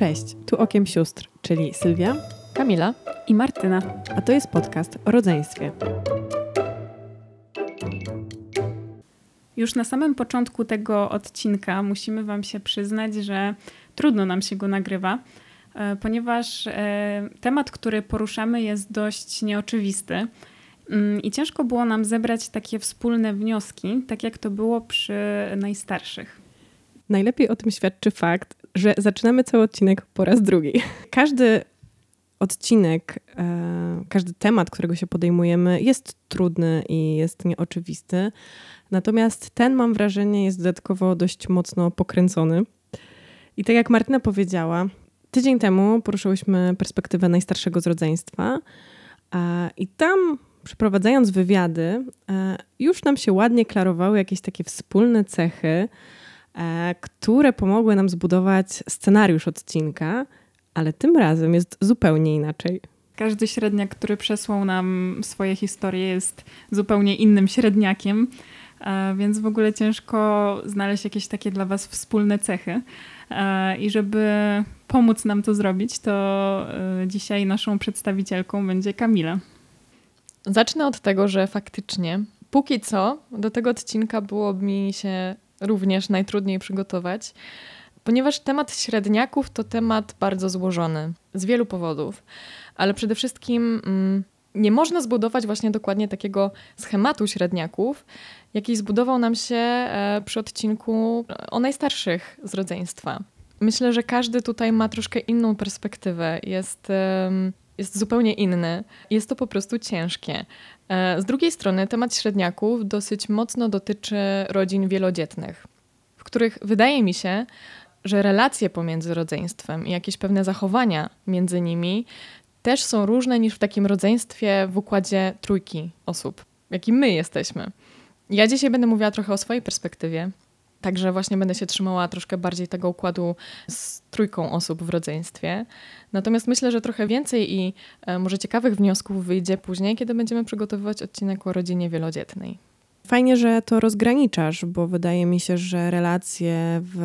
Cześć, tu Okiem Sióstr, czyli Sylwia, Kamila i Martyna. a to jest podcast o rodzeństwie. Już na samym początku tego odcinka musimy Wam się przyznać, że trudno nam się go nagrywa, e, ponieważ e, temat, który poruszamy, jest dość nieoczywisty. Mm, I ciężko było nam zebrać takie wspólne wnioski, tak jak to było przy najstarszych. Najlepiej o tym świadczy fakt, że zaczynamy cały odcinek po raz drugi. Każdy odcinek, e, każdy temat, którego się podejmujemy, jest trudny i jest nieoczywisty. Natomiast ten, mam wrażenie, jest dodatkowo dość mocno pokręcony. I tak jak Martyna powiedziała, tydzień temu poruszyłyśmy perspektywę najstarszego z rodzeństwa. I tam, przeprowadzając wywiady, e, już nam się ładnie klarowały jakieś takie wspólne cechy, które pomogły nam zbudować scenariusz odcinka, ale tym razem jest zupełnie inaczej. Każdy średniak, który przesłał nam swoje historie, jest zupełnie innym średniakiem, e, więc w ogóle ciężko znaleźć jakieś takie dla Was wspólne cechy. E, I żeby pomóc nam to zrobić, to e, dzisiaj naszą przedstawicielką będzie Kamila. Zacznę od tego, że faktycznie póki co do tego odcinka byłoby mi się również najtrudniej przygotować, ponieważ temat średniaków to temat bardzo złożony z wielu powodów, ale przede wszystkim mm, nie można zbudować właśnie dokładnie takiego schematu średniaków, jaki zbudował nam się e, przy odcinku o najstarszych z rodzeństwa. Myślę, że każdy tutaj ma troszkę inną perspektywę, jest, jest zupełnie inny. Jest to po prostu ciężkie. E, Z drugiej strony temat średniaków dosyć mocno dotyczy rodzin wielodzietnych, w których wydaje mi się, że relacje pomiędzy rodzeństwem i jakieś pewne zachowania między nimi też są różne niż w takim rodzeństwie w układzie trójki osób, jakim my jesteśmy. Ja dzisiaj będę mówiła trochę o swojej perspektywie, także właśnie będę się trzymała troszkę bardziej tego układu z trójką osób w rodzeństwie. Natomiast myślę, że trochę więcej i e, może ciekawych wniosków wyjdzie później, kiedy będziemy przygotowywać odcinek o rodzinie wielodzietnej. Fajnie, że to rozgraniczasz, bo wydaje mi się, że relacje w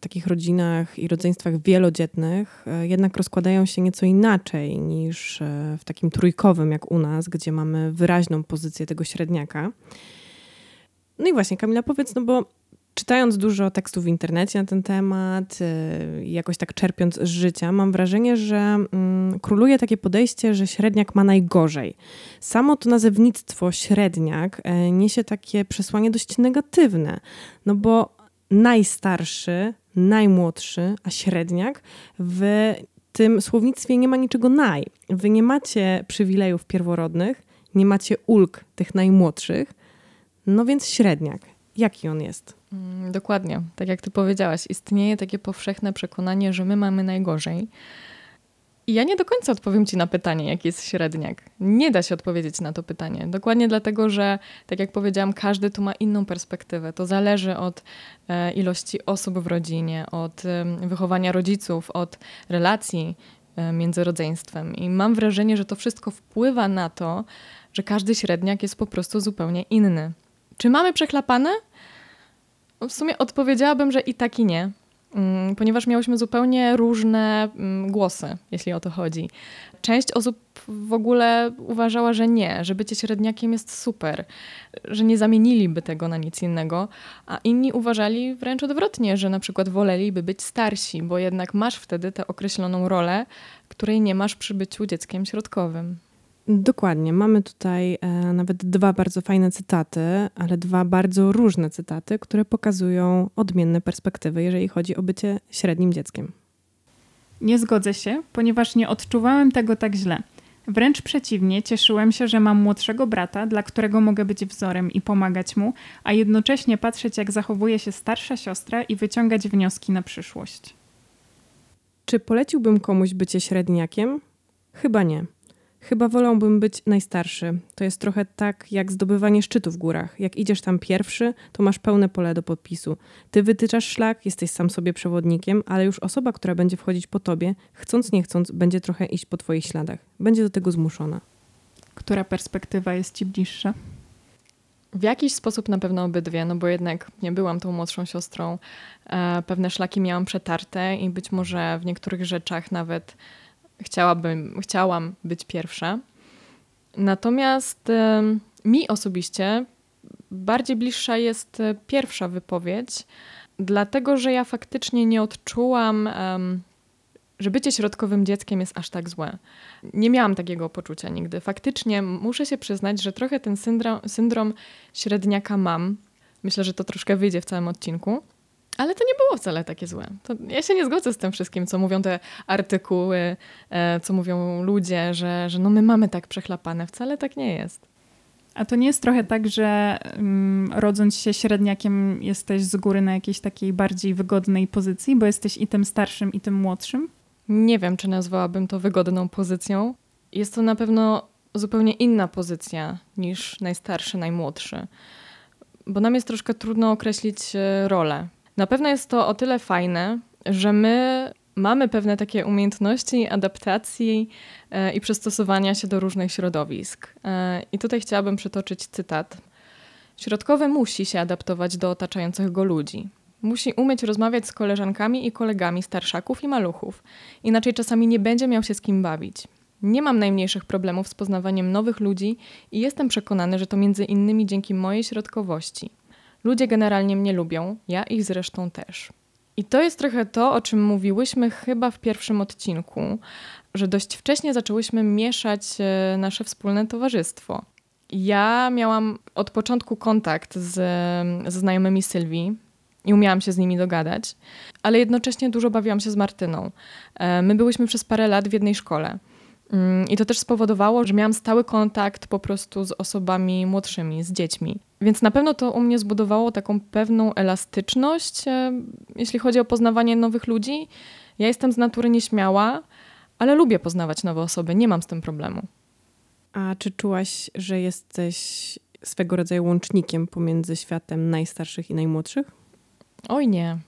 takich rodzinach i rodzeństwach wielodzietnych e, jednak rozkładają się nieco inaczej niż e, w takim trójkowym jak u nas, gdzie mamy wyraźną pozycję tego średniaka. No i właśnie, Kamila, powiedz, no bo czytając dużo tekstów w internecie na ten temat i jakoś tak czerpiąc z życia, mam wrażenie, że mm, króluje takie podejście, że średniak ma najgorzej. Samo to nazewnictwo średniak e, niesie takie przesłanie dość negatywne, no bo najstarszy, najmłodszy, a średniak w tym słownictwie nie ma niczego naj. Wy nie macie przywilejów pierworodnych, nie macie ulg tych najmłodszych, no więc średniak. Jaki on jest? Mm, Dokładnie, tak jak ty powiedziałaś, istnieje takie powszechne przekonanie, że my mamy najgorzej. I ja nie do końca odpowiem ci na pytanie, jaki jest średniak. Nie da się odpowiedzieć na to pytanie. Dokładnie dlatego, że, tak jak powiedziałam, każdy tu ma inną perspektywę. To zależy od e, ilości osób w rodzinie, od wychowania rodziców, od relacji e, między rodzeństwem. I mam wrażenie, że to wszystko wpływa na to, że każdy średniak jest po prostu zupełnie inny. Czy mamy przechlapane? No, W sumie odpowiedziałabym, że i tak i nie, Mm, ponieważ miałyśmy zupełnie różne mm, głosy, jeśli o to chodzi. Część osób w ogóle uważała, że nie, że bycie średniakiem jest super, że nie zamieniliby tego na nic innego, a inni uważali wręcz odwrotnie, że na przykład woleliby być starsi, bo jednak masz wtedy tę określoną rolę, której nie masz przy byciu dzieckiem środkowym. Dokładnie. Mamy tutaj e, nawet dwa bardzo fajne cytaty, ale dwa bardzo różne cytaty, które pokazują odmienne perspektywy, jeżeli chodzi o bycie średnim dzieckiem. Nie zgodzę się, ponieważ nie odczuwałem tego tak źle. Wręcz przeciwnie, cieszyłem się, że mam młodszego brata, dla którego mogę być wzorem i pomagać mu, a jednocześnie patrzeć, jak zachowuje się starsza siostra i wyciągać wnioski na przyszłość. Czy poleciłbym komuś bycie średniakiem? Chyba nie. Chyba wolałbym być najstarszy. To jest trochę tak jak zdobywanie szczytu w górach. Jak idziesz tam pierwszy, to masz pełne pole do podpisu. Ty wytyczasz szlak, jesteś sam sobie przewodnikiem, ale już osoba, która będzie wchodzić po tobie, chcąc nie chcąc, będzie trochę iść po twoich śladach. Będzie do tego zmuszona. Która perspektywa jest ci bliższa? W jakiś sposób na pewno obydwie, no bo jednak nie byłam tą młodszą siostrą. E, pewne szlaki miałam przetarte i być może w niektórych rzeczach nawet chciałabym, chciałam być pierwsza. Natomiast mi osobiście bardziej bliższa jest e, pierwsza wypowiedź, dlatego że ja faktycznie nie odczułam, że bycie środkowym dzieckiem jest aż tak złe. Nie miałam takiego poczucia nigdy. Faktycznie muszę się przyznać, że trochę ten syndrom, syndrom średniaka mam. Myślę, że to troszkę wyjdzie w całym odcinku. Ale to nie było wcale takie złe. To ja się nie zgodzę z tym wszystkim, co mówią te artykuły, e, co mówią ludzie, że, że no my mamy tak przechlapane. Wcale tak nie jest. A to nie jest trochę tak, że um, rodząc się średniakiem jesteś z góry na jakiejś takiej bardziej wygodnej pozycji, bo jesteś i tym starszym, i tym młodszym? Nie wiem, czy nazwałabym to wygodną pozycją. Jest to na pewno zupełnie inna pozycja niż najstarszy, najmłodszy. Bo nam jest troszkę trudno określić e, rolę. Na pewno jest to o tyle fajne, że my mamy pewne takie umiejętności adaptacji e, i przystosowania się do różnych środowisk. E, I tutaj chciałabym przytoczyć cytat. Środkowy musi się adaptować do otaczających go ludzi. Musi umieć rozmawiać z koleżankami i kolegami starszaków i maluchów, inaczej czasami nie będzie miał się z kim bawić. Nie mam najmniejszych problemów z poznawaniem nowych ludzi i jestem przekonany, że to między innymi dzięki mojej środkowości. Ludzie generalnie mnie lubią, ja ich zresztą też. I to jest trochę to, o czym mówiłyśmy chyba w pierwszym odcinku, że dość wcześnie zaczęłyśmy mieszać e, nasze wspólne towarzystwo. Ja miałam od początku kontakt z, ze znajomymi Sylwii i umiałam się z nimi dogadać, ale jednocześnie dużo bawiłam się z Martyną. E, my byłyśmy przez parę lat w jednej szkole. Mm, I to też spowodowało, że miałam stały kontakt po prostu z osobami młodszymi, z dziećmi. Więc na pewno to u mnie zbudowało taką pewną elastyczność, e, jeśli chodzi o poznawanie nowych ludzi. Ja jestem z natury nieśmiała, ale lubię poznawać nowe osoby, nie mam z tym problemu. A czy czułaś, że jesteś swego rodzaju łącznikiem pomiędzy światem najstarszych i najmłodszych? Oj nie.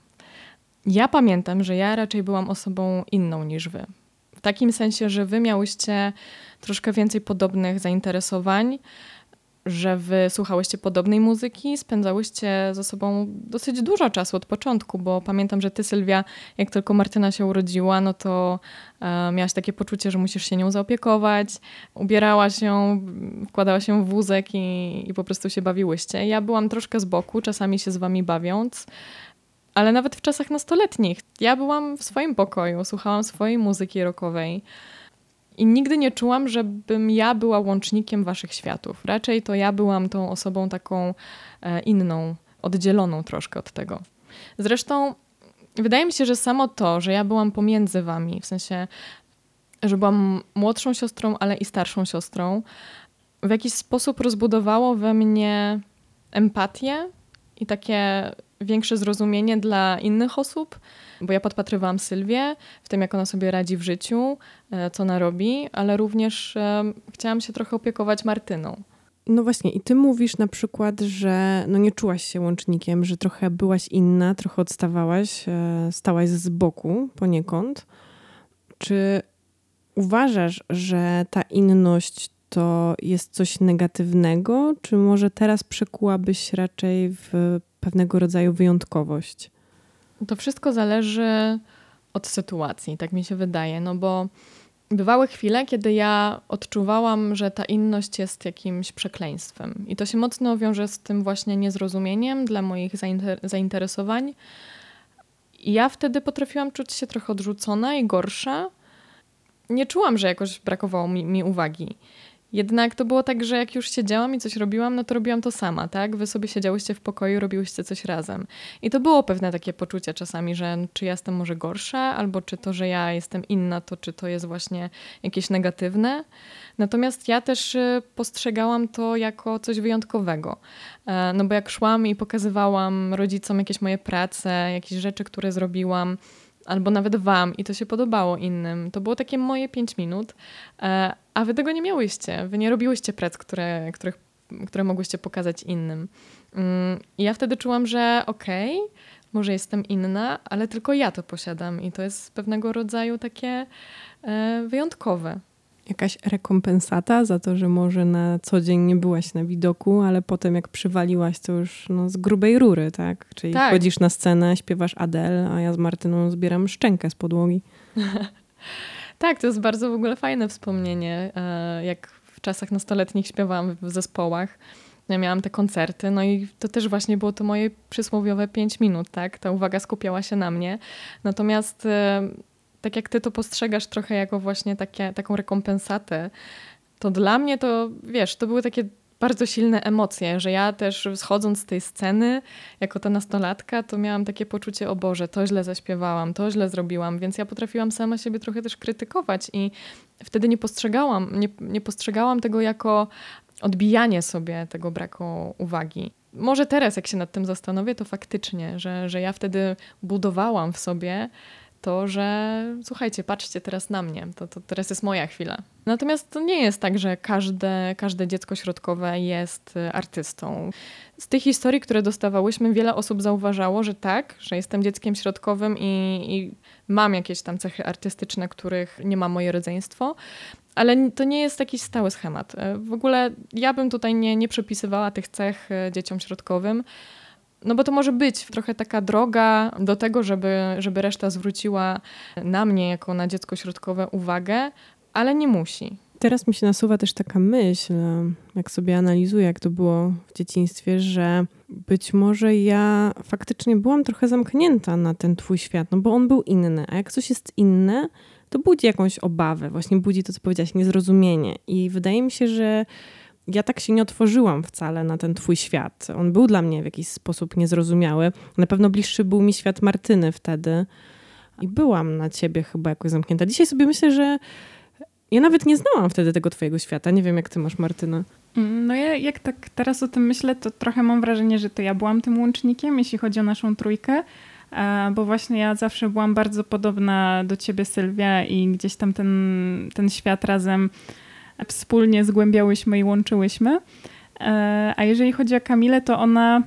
Ja pamiętam, że ja raczej byłam osobą inną niż wy. W takim sensie, że wy miałyście troszkę więcej podobnych zainteresowań, że wy słuchałyście podobnej muzyki, spędzałyście ze sobą dosyć dużo czasu od początku, bo pamiętam, że ty, Sylwia, jak tylko Martyna się urodziła, no to e, miałaś takie poczucie, że musisz się nią zaopiekować, ubierałaś ją, wkładała się w wózek i, i po prostu się bawiłyście. Ja byłam troszkę z boku, czasami się z wami bawiąc, ale nawet w czasach nastoletnich. Ja byłam w swoim pokoju, słuchałam swojej muzyki rockowej. I nigdy nie czułam, żebym ja była łącznikiem waszych światów. Raczej to ja byłam tą osobą taką e, inną, oddzieloną troszkę od tego. Zresztą wydaje mi się, że samo to, że ja byłam pomiędzy wami, w sensie, że byłam młodszą siostrą, ale i starszą siostrą, w jakiś sposób rozbudowało we mnie empatię i takie większe zrozumienie dla innych osób, bo ja podpatrywałam Sylwię w tym, jak ona sobie radzi w życiu, e, co ona robi, ale również e, chciałam się trochę opiekować Martyną. No właśnie, i ty mówisz na przykład, że no nie czułaś się łącznikiem, że trochę byłaś inna, trochę odstawałaś, e, stałaś z boku poniekąd. Czy uważasz, że ta inność to jest coś negatywnego, czy może teraz przekułabyś raczej w pewnego rodzaju wyjątkowość? To wszystko zależy od sytuacji, tak mi się wydaje, no bo bywały chwile, kiedy ja odczuwałam, że ta inność jest jakimś przekleństwem. I to się mocno wiąże z tym właśnie niezrozumieniem dla moich zainteresowań. I ja wtedy potrafiłam czuć się trochę odrzucona i gorsza. Nie czułam, że jakoś brakowało mi, mi uwagi. Jednak to było tak, że jak już siedziałam i coś robiłam, no to robiłam to sama, tak? Wy sobie siedziałyście w pokoju, robiłyście coś razem. I to było pewne takie poczucie czasami, że czy ja jestem może gorsza, albo czy to, że ja jestem inna, to czy to jest właśnie jakieś negatywne. Natomiast ja też y, postrzegałam to jako coś wyjątkowego. E, no bo jak szłam i pokazywałam rodzicom jakieś moje prace, jakieś rzeczy, które zrobiłam, albo nawet wam i to się podobało innym. To było takie moje pięć minut, e, a wy tego nie miałyście. Wy nie robiłyście prac, które, których, które mogłyście pokazać innym. Mm, I ja wtedy czułam, że okej, okay, może jestem inna, ale tylko ja to posiadam i to jest pewnego rodzaju takie e, wyjątkowe. Jakaś rekompensata za to, że może na co dzień nie byłaś na widoku, ale potem jak przywaliłaś, to już no, z grubej rury, tak? Czyli tak. chodzisz na scenę, śpiewasz Adele, a ja z Martyną zbieram szczękę z podłogi. tak, to jest bardzo w ogóle fajne wspomnienie, e, jak w czasach nastoletnich śpiewałam w zespołach ja miałam te koncerty, no i to też właśnie było to moje przysłowiowe pięć minut, tak? Ta uwaga skupiała się na mnie. Natomiast e, tak jak ty to postrzegasz trochę jako właśnie takie, taką rekompensatę, to dla mnie to, wiesz, to były takie bardzo silne emocje, że ja też schodząc z tej sceny, jako ta nastolatka, to miałam takie poczucie, o Boże, to źle zaśpiewałam, to źle zrobiłam, więc ja potrafiłam sama siebie trochę też krytykować i wtedy nie postrzegałam, nie, nie postrzegałam tego jako odbijanie sobie tego braku uwagi. Może teraz, jak się nad tym zastanowię, to faktycznie, że, że ja wtedy budowałam w sobie to, że słuchajcie, patrzcie teraz na mnie, to, to teraz jest moja chwila. Natomiast to nie jest tak, że każde, każde dziecko środkowe jest y, artystą. Z tych historii, które dostawałyśmy, wiele osób zauważało, że tak, że jestem dzieckiem środkowym i, i mam jakieś tam cechy artystyczne, których nie ma moje rodzeństwo, ale to nie jest jakiś stały schemat. E, w ogóle ja bym tutaj nie, nie przypisywała tych cech e, dzieciom środkowym, no bo to może być trochę taka droga do tego, żeby, żeby reszta zwróciła na mnie, jako na dziecko środkowe, uwagę, ale nie musi. Teraz mi się nasuwa też taka myśl, jak sobie analizuję, jak to było w dzieciństwie, że być może ja faktycznie byłam trochę zamknięta na ten twój świat, no bo on był inny, a jak coś jest inne, to budzi jakąś obawę, właśnie budzi to, co powiedziałaś, niezrozumienie. I wydaje mi się, że ja tak się nie otworzyłam wcale na ten twój świat. On był dla mnie w jakiś sposób niezrozumiały. Na pewno bliższy był mi świat Martyny wtedy. I byłam na ciebie chyba jakoś zamknięta. Dzisiaj sobie myślę, że ja nawet nie znałam wtedy tego twojego świata. Nie wiem, jak ty masz, Martyna. Mm, no ja jak tak teraz o tym myślę, to trochę mam wrażenie, że to ja byłam tym łącznikiem, jeśli chodzi o naszą trójkę. E, bo właśnie ja zawsze byłam bardzo podobna do ciebie, Sylwia, i gdzieś tam ten, ten świat razem wspólnie zgłębiałyśmy i łączyłyśmy. E, a jeżeli chodzi o Kamilę, to ona,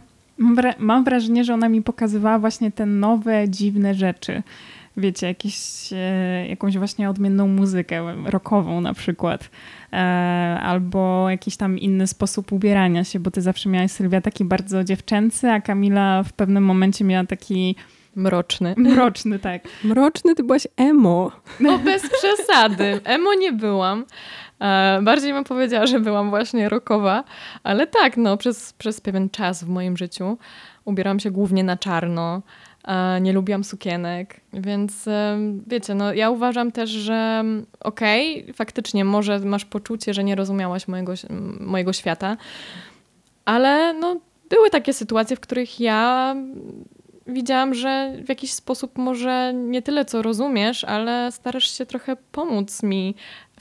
mam wrażenie, że ona mi pokazywała właśnie te nowe, dziwne rzeczy. Wiecie, jakieś, e, jakąś właśnie odmienną muzykę, rockową na przykład, albo jakiś tam inny sposób ubierania się, bo ty zawsze miałaś, Sylwia, taki bardzo dziewczęcy, a Kamila w pewnym momencie miała taki Mroczny. Mroczny, tak. Mroczny, ty byłaś emo. No bez przesady. Emo nie byłam. E, bardziej bym powiedziała, że byłam właśnie rokowa, ale tak, no, przez, przez pewien czas w moim życiu ubierałam się głównie na czarno. E, nie lubiłam sukienek, więc e, wiecie, no ja uważam też, że okej, okay, faktycznie może masz poczucie, że nie rozumiałaś mojego, mojego świata, ale no były takie sytuacje, w których ja widziałam, że w jakiś sposób może nie tyle co rozumiesz, ale starasz się trochę pomóc mi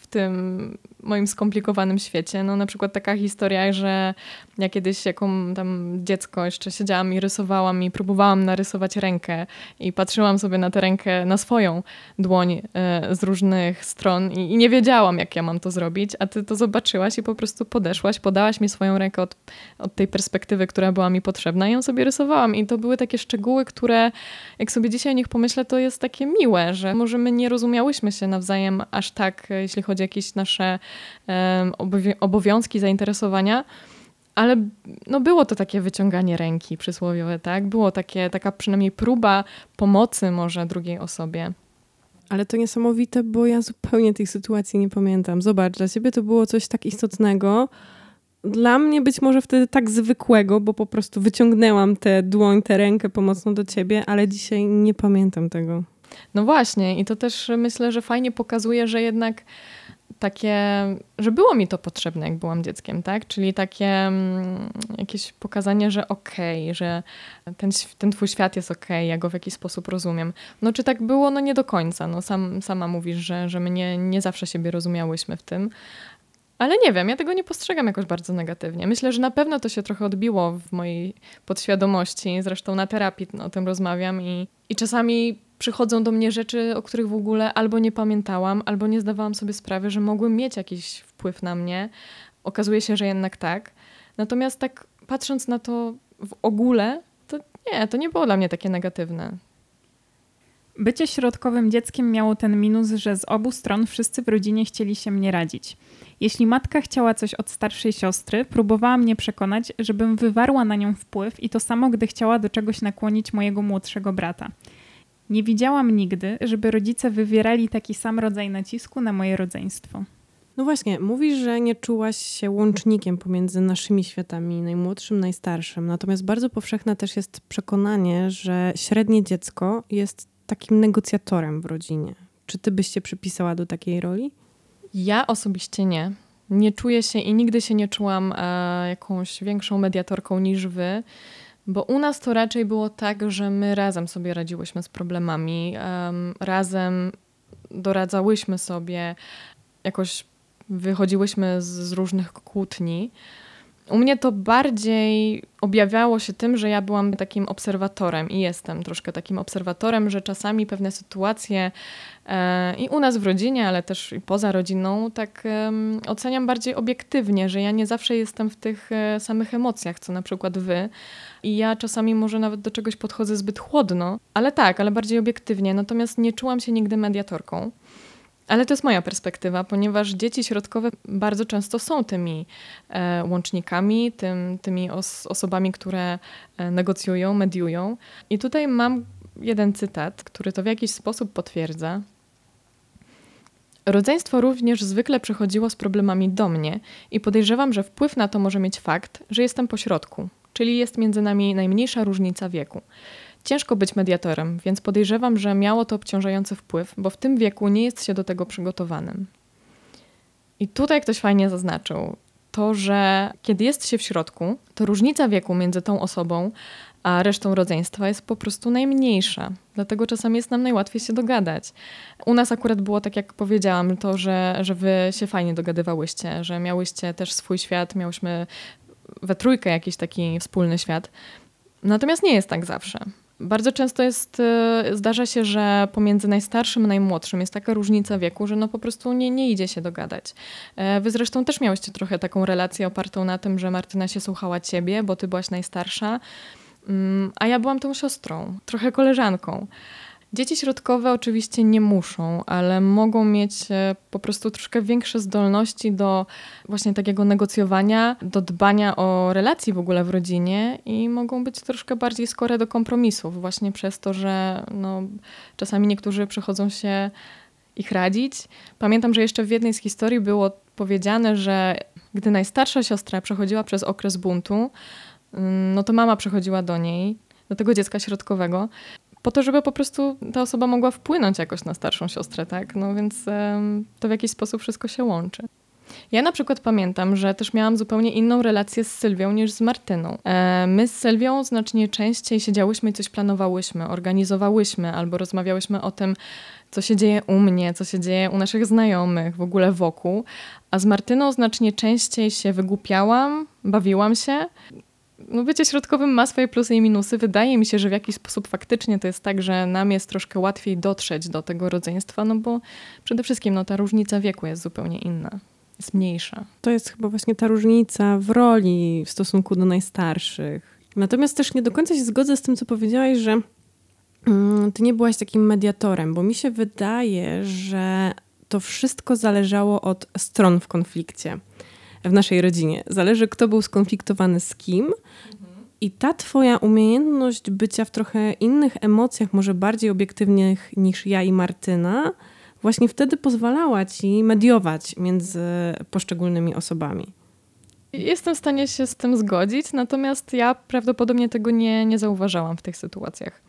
tym moim skomplikowanym świecie. No na przykład taka historia, że ja kiedyś jako tam dziecko jeszcze siedziałam i rysowałam i próbowałam narysować rękę i patrzyłam sobie na tę rękę, na swoją dłoń e, z różnych stron i, i, nie wiedziałam, jak ja mam to zrobić, a ty to zobaczyłaś i po prostu podeszłaś, podałaś mi swoją rękę od, od tej perspektywy, która była mi potrzebna i ją sobie rysowałam i to były takie szczegóły, które jak sobie dzisiaj o nich pomyślę, to jest takie miłe, że może my nie rozumiałyśmy się nawzajem aż tak, jeśli chodzi o jakieś nasze obowiązki, zainteresowania, ale no było to takie wyciąganie ręki przysłowiowe, tak? Było takie, taka przynajmniej próba pomocy może drugiej osobie. Ale to niesamowite, bo ja zupełnie tej sytuacji nie pamiętam. Zobacz, dla ciebie to było coś tak istotnego. Dla mnie być może wtedy tak zwykłego, bo po prostu wyciągnęłam tę dłoń, tę rękę pomocną do ciebie, ale dzisiaj nie pamiętam tego. No właśnie, i to też myślę, że fajnie pokazuje, że jednak takie, że było mi to potrzebne, jak byłam dzieckiem, tak? Czyli takie mm, jakieś pokazanie, że okej, okay, że ten, ten twój świat jest okej, okay, ja go w jakiś sposób rozumiem. No czy tak było? No nie do końca. No sam, sama mówisz, że, że my nie, nie zawsze siebie rozumiałyśmy w tym. Ale nie wiem, ja tego nie postrzegam jakoś bardzo negatywnie. Myślę, że na pewno to się trochę odbiło w mojej podświadomości. Zresztą na terapii o tym rozmawiam i, i czasami przychodzą do mnie rzeczy, o których w ogóle albo nie pamiętałam, albo nie zdawałam sobie sprawy, że mogły mieć jakiś wpływ na mnie. Okazuje się, że jednak tak. Natomiast tak patrząc na to w ogóle, to nie, to nie było dla mnie takie negatywne. Bycie środkowym dzieckiem miało ten minus, że z obu stron wszyscy w rodzinie chcieli się mnie radzić. Jeśli matka chciała coś od starszej siostry, próbowała mnie przekonać, żebym wywarła na nią wpływ i to samo, gdy chciała do czegoś nakłonić mojego młodszego brata. Nie widziałam nigdy, żeby rodzice wywierali taki sam rodzaj nacisku na moje rodzeństwo. No właśnie, mówisz, że nie czułaś się łącznikiem pomiędzy naszymi światami, najmłodszym, najstarszym. Natomiast bardzo powszechne też jest przekonanie, że średnie dziecko jest takim negocjatorem w rodzinie. Czy ty byś się przypisała do takiej roli? Ja osobiście nie. Nie czuję się i nigdy się nie czułam e, jakąś większą mediatorką niż wy, bo u nas to raczej było tak, że my razem sobie radziłyśmy z problemami, razem doradzałyśmy sobie, jakoś wychodziłyśmy z, z różnych kłótni. U mnie to bardziej objawiało się tym, że ja byłam takim obserwatorem i jestem troszkę takim obserwatorem, że czasami pewne sytuacje e, i u nas w rodzinie, ale też i poza rodziną, tak e, oceniam bardziej obiektywnie, że ja nie zawsze jestem w tych e, samych emocjach, co na przykład wy. I ja czasami może nawet do czegoś podchodzę zbyt chłodno, ale tak, ale bardziej obiektywnie. Natomiast nie czułam się nigdy mediatorką. Ale to jest moja perspektywa, ponieważ dzieci środkowe bardzo często są tymi e, łącznikami, tym, tymi os osobami, które e, negocjują, mediują. I tutaj mam jeden cytat, który to w jakiś sposób potwierdza. Rodzeństwo również zwykle przychodziło z problemami do mnie i podejrzewam, że wpływ na to może mieć fakt, że jestem pośrodku, czyli jest między nami najmniejsza różnica wieku. Ciężko być mediatorem, więc podejrzewam, że miało to obciążający wpływ, bo w tym wieku nie jest się do tego przygotowanym. I tutaj ktoś fajnie zaznaczył to, że kiedy jest się w środku, to różnica wieku między tą osobą a resztą rodzeństwa jest po prostu najmniejsza. Dlatego czasami jest nam najłatwiej się dogadać. U nas akurat było tak, jak powiedziałam, to, że, że wy się fajnie dogadywałyście, że miałyście też swój świat, miałyśmy we trójkę jakiś taki wspólny świat. Natomiast nie jest tak zawsze. Bardzo często jest, e, zdarza się, że pomiędzy najstarszym a najmłodszym jest taka różnica wieku, że no po prostu nie, nie idzie się dogadać. E, wy zresztą też miałyście trochę taką relację opartą na tym, że Martyna się słuchała ciebie, bo ty byłaś najstarsza, mm, a ja byłam tą siostrą, trochę koleżanką. Dzieci środkowe oczywiście nie muszą, ale mogą mieć e, po prostu troszkę większe zdolności do właśnie takiego negocjowania, do dbania o relacji w ogóle w rodzinie i mogą być troszkę bardziej skore do kompromisów, właśnie przez to, że no, czasami niektórzy przychodzą się ich radzić. Pamiętam, że jeszcze w jednej z historii było powiedziane, że gdy najstarsza siostra przechodziła przez okres buntu, mm, no to mama przechodziła do niej, do tego dziecka środkowego po to, żeby po prostu ta osoba mogła wpłynąć jakoś na starszą siostrę, tak? No więc to w jakiś sposób wszystko się łączy. Ja na przykład pamiętam, że też miałam zupełnie inną relację z Sylwią niż z Martyną. E, my z Sylwią znacznie częściej siedziałyśmy i coś planowałyśmy, organizowałyśmy albo rozmawiałyśmy o tym, co się dzieje u mnie, co się dzieje u naszych znajomych, w ogóle wokół. A z Martyną znacznie częściej się wygłupiałam, bawiłam się no bycie środkowym ma swoje plusy i minusy. Wydaje mi się, że w jakiś sposób faktycznie to jest tak, że nam jest troszkę łatwiej dotrzeć do tego rodzeństwa, no bo przede wszystkim no, ta różnica wieku jest zupełnie inna, jest mniejsza. To jest chyba właśnie ta różnica w roli w stosunku do najstarszych. Natomiast też nie do końca się zgodzę z tym, co powiedziałaś, że mm, ty nie byłaś takim mediatorem, bo mi się wydaje, że to wszystko zależało od stron w konflikcie w naszej rodzinie. Zależy, kto był skonfliktowany z kim. I ta twoja umiejętność bycia w trochę innych emocjach, może bardziej obiektywnych niż ja i Martyna, właśnie wtedy pozwalała ci mediować między poszczególnymi osobami. Jestem w stanie się z tym zgodzić, natomiast ja prawdopodobnie tego nie, nie zauważałam w tych sytuacjach.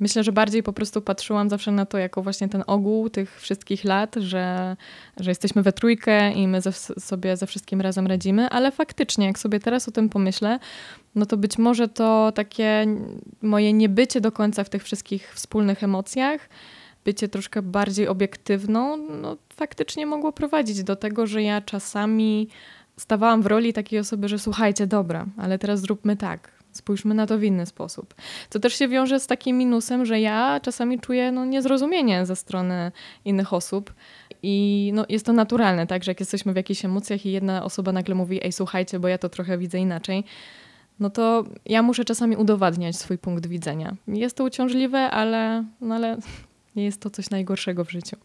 Myślę, że bardziej po prostu patrzyłam zawsze na to jako właśnie ten ogół tych wszystkich lat, że, że jesteśmy we trójkę i my ze, sobie ze wszystkim razem radzimy, ale faktycznie, jak sobie teraz o tym pomyślę, no to być może to takie moje niebycie do końca w tych wszystkich wspólnych emocjach, bycie troszkę bardziej obiektywną, no faktycznie mogło prowadzić do tego, że ja czasami stawałam w roli takiej osoby, że słuchajcie, dobra, ale teraz zróbmy tak, Spójrzmy na to w inny sposób. Co też się wiąże z takim minusem, że ja czasami czuję no, niezrozumienie ze strony innych osób. I no, jest to naturalne, tak, że jak jesteśmy w jakichś emocjach i jedna osoba nagle mówi, ej, słuchajcie, bo ja to trochę widzę inaczej, no to ja muszę czasami udowadniać swój punkt widzenia. Jest to uciążliwe, ale, no ale Nie jest to coś najgorszego w życiu.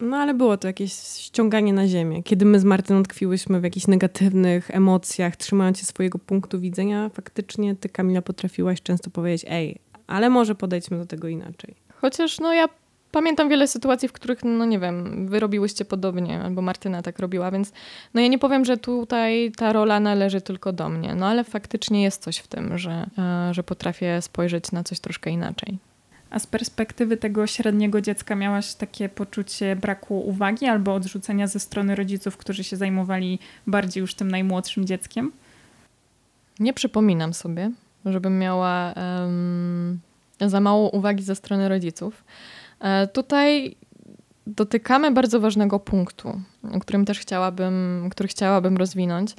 No ale było to jakieś ściąganie na ziemię. Kiedy my z Martyną tkwiłyśmy w jakichś negatywnych emocjach, trzymając się swojego punktu widzenia, faktycznie ty, Kamila, potrafiłaś często powiedzieć, ej, ale może podejdźmy do tego inaczej. Chociaż no ja pamiętam wiele sytuacji, w których, no nie wiem, wy robiłyście podobnie, albo Martyna tak robiła, więc no ja nie powiem, że tutaj ta rola należy tylko do mnie, no ale faktycznie jest coś w tym, że, e, że potrafię spojrzeć na coś troszkę inaczej. A z perspektywy tego średniego dziecka miałaś takie poczucie braku uwagi albo odrzucenia ze strony rodziców, którzy się zajmowali bardziej już tym najmłodszym dzieckiem? Nie przypominam sobie, żebym miała um, za mało uwagi ze strony rodziców. E, tutaj dotykamy bardzo ważnego punktu, którym też chciałabym, który chciałabym rozwinąć.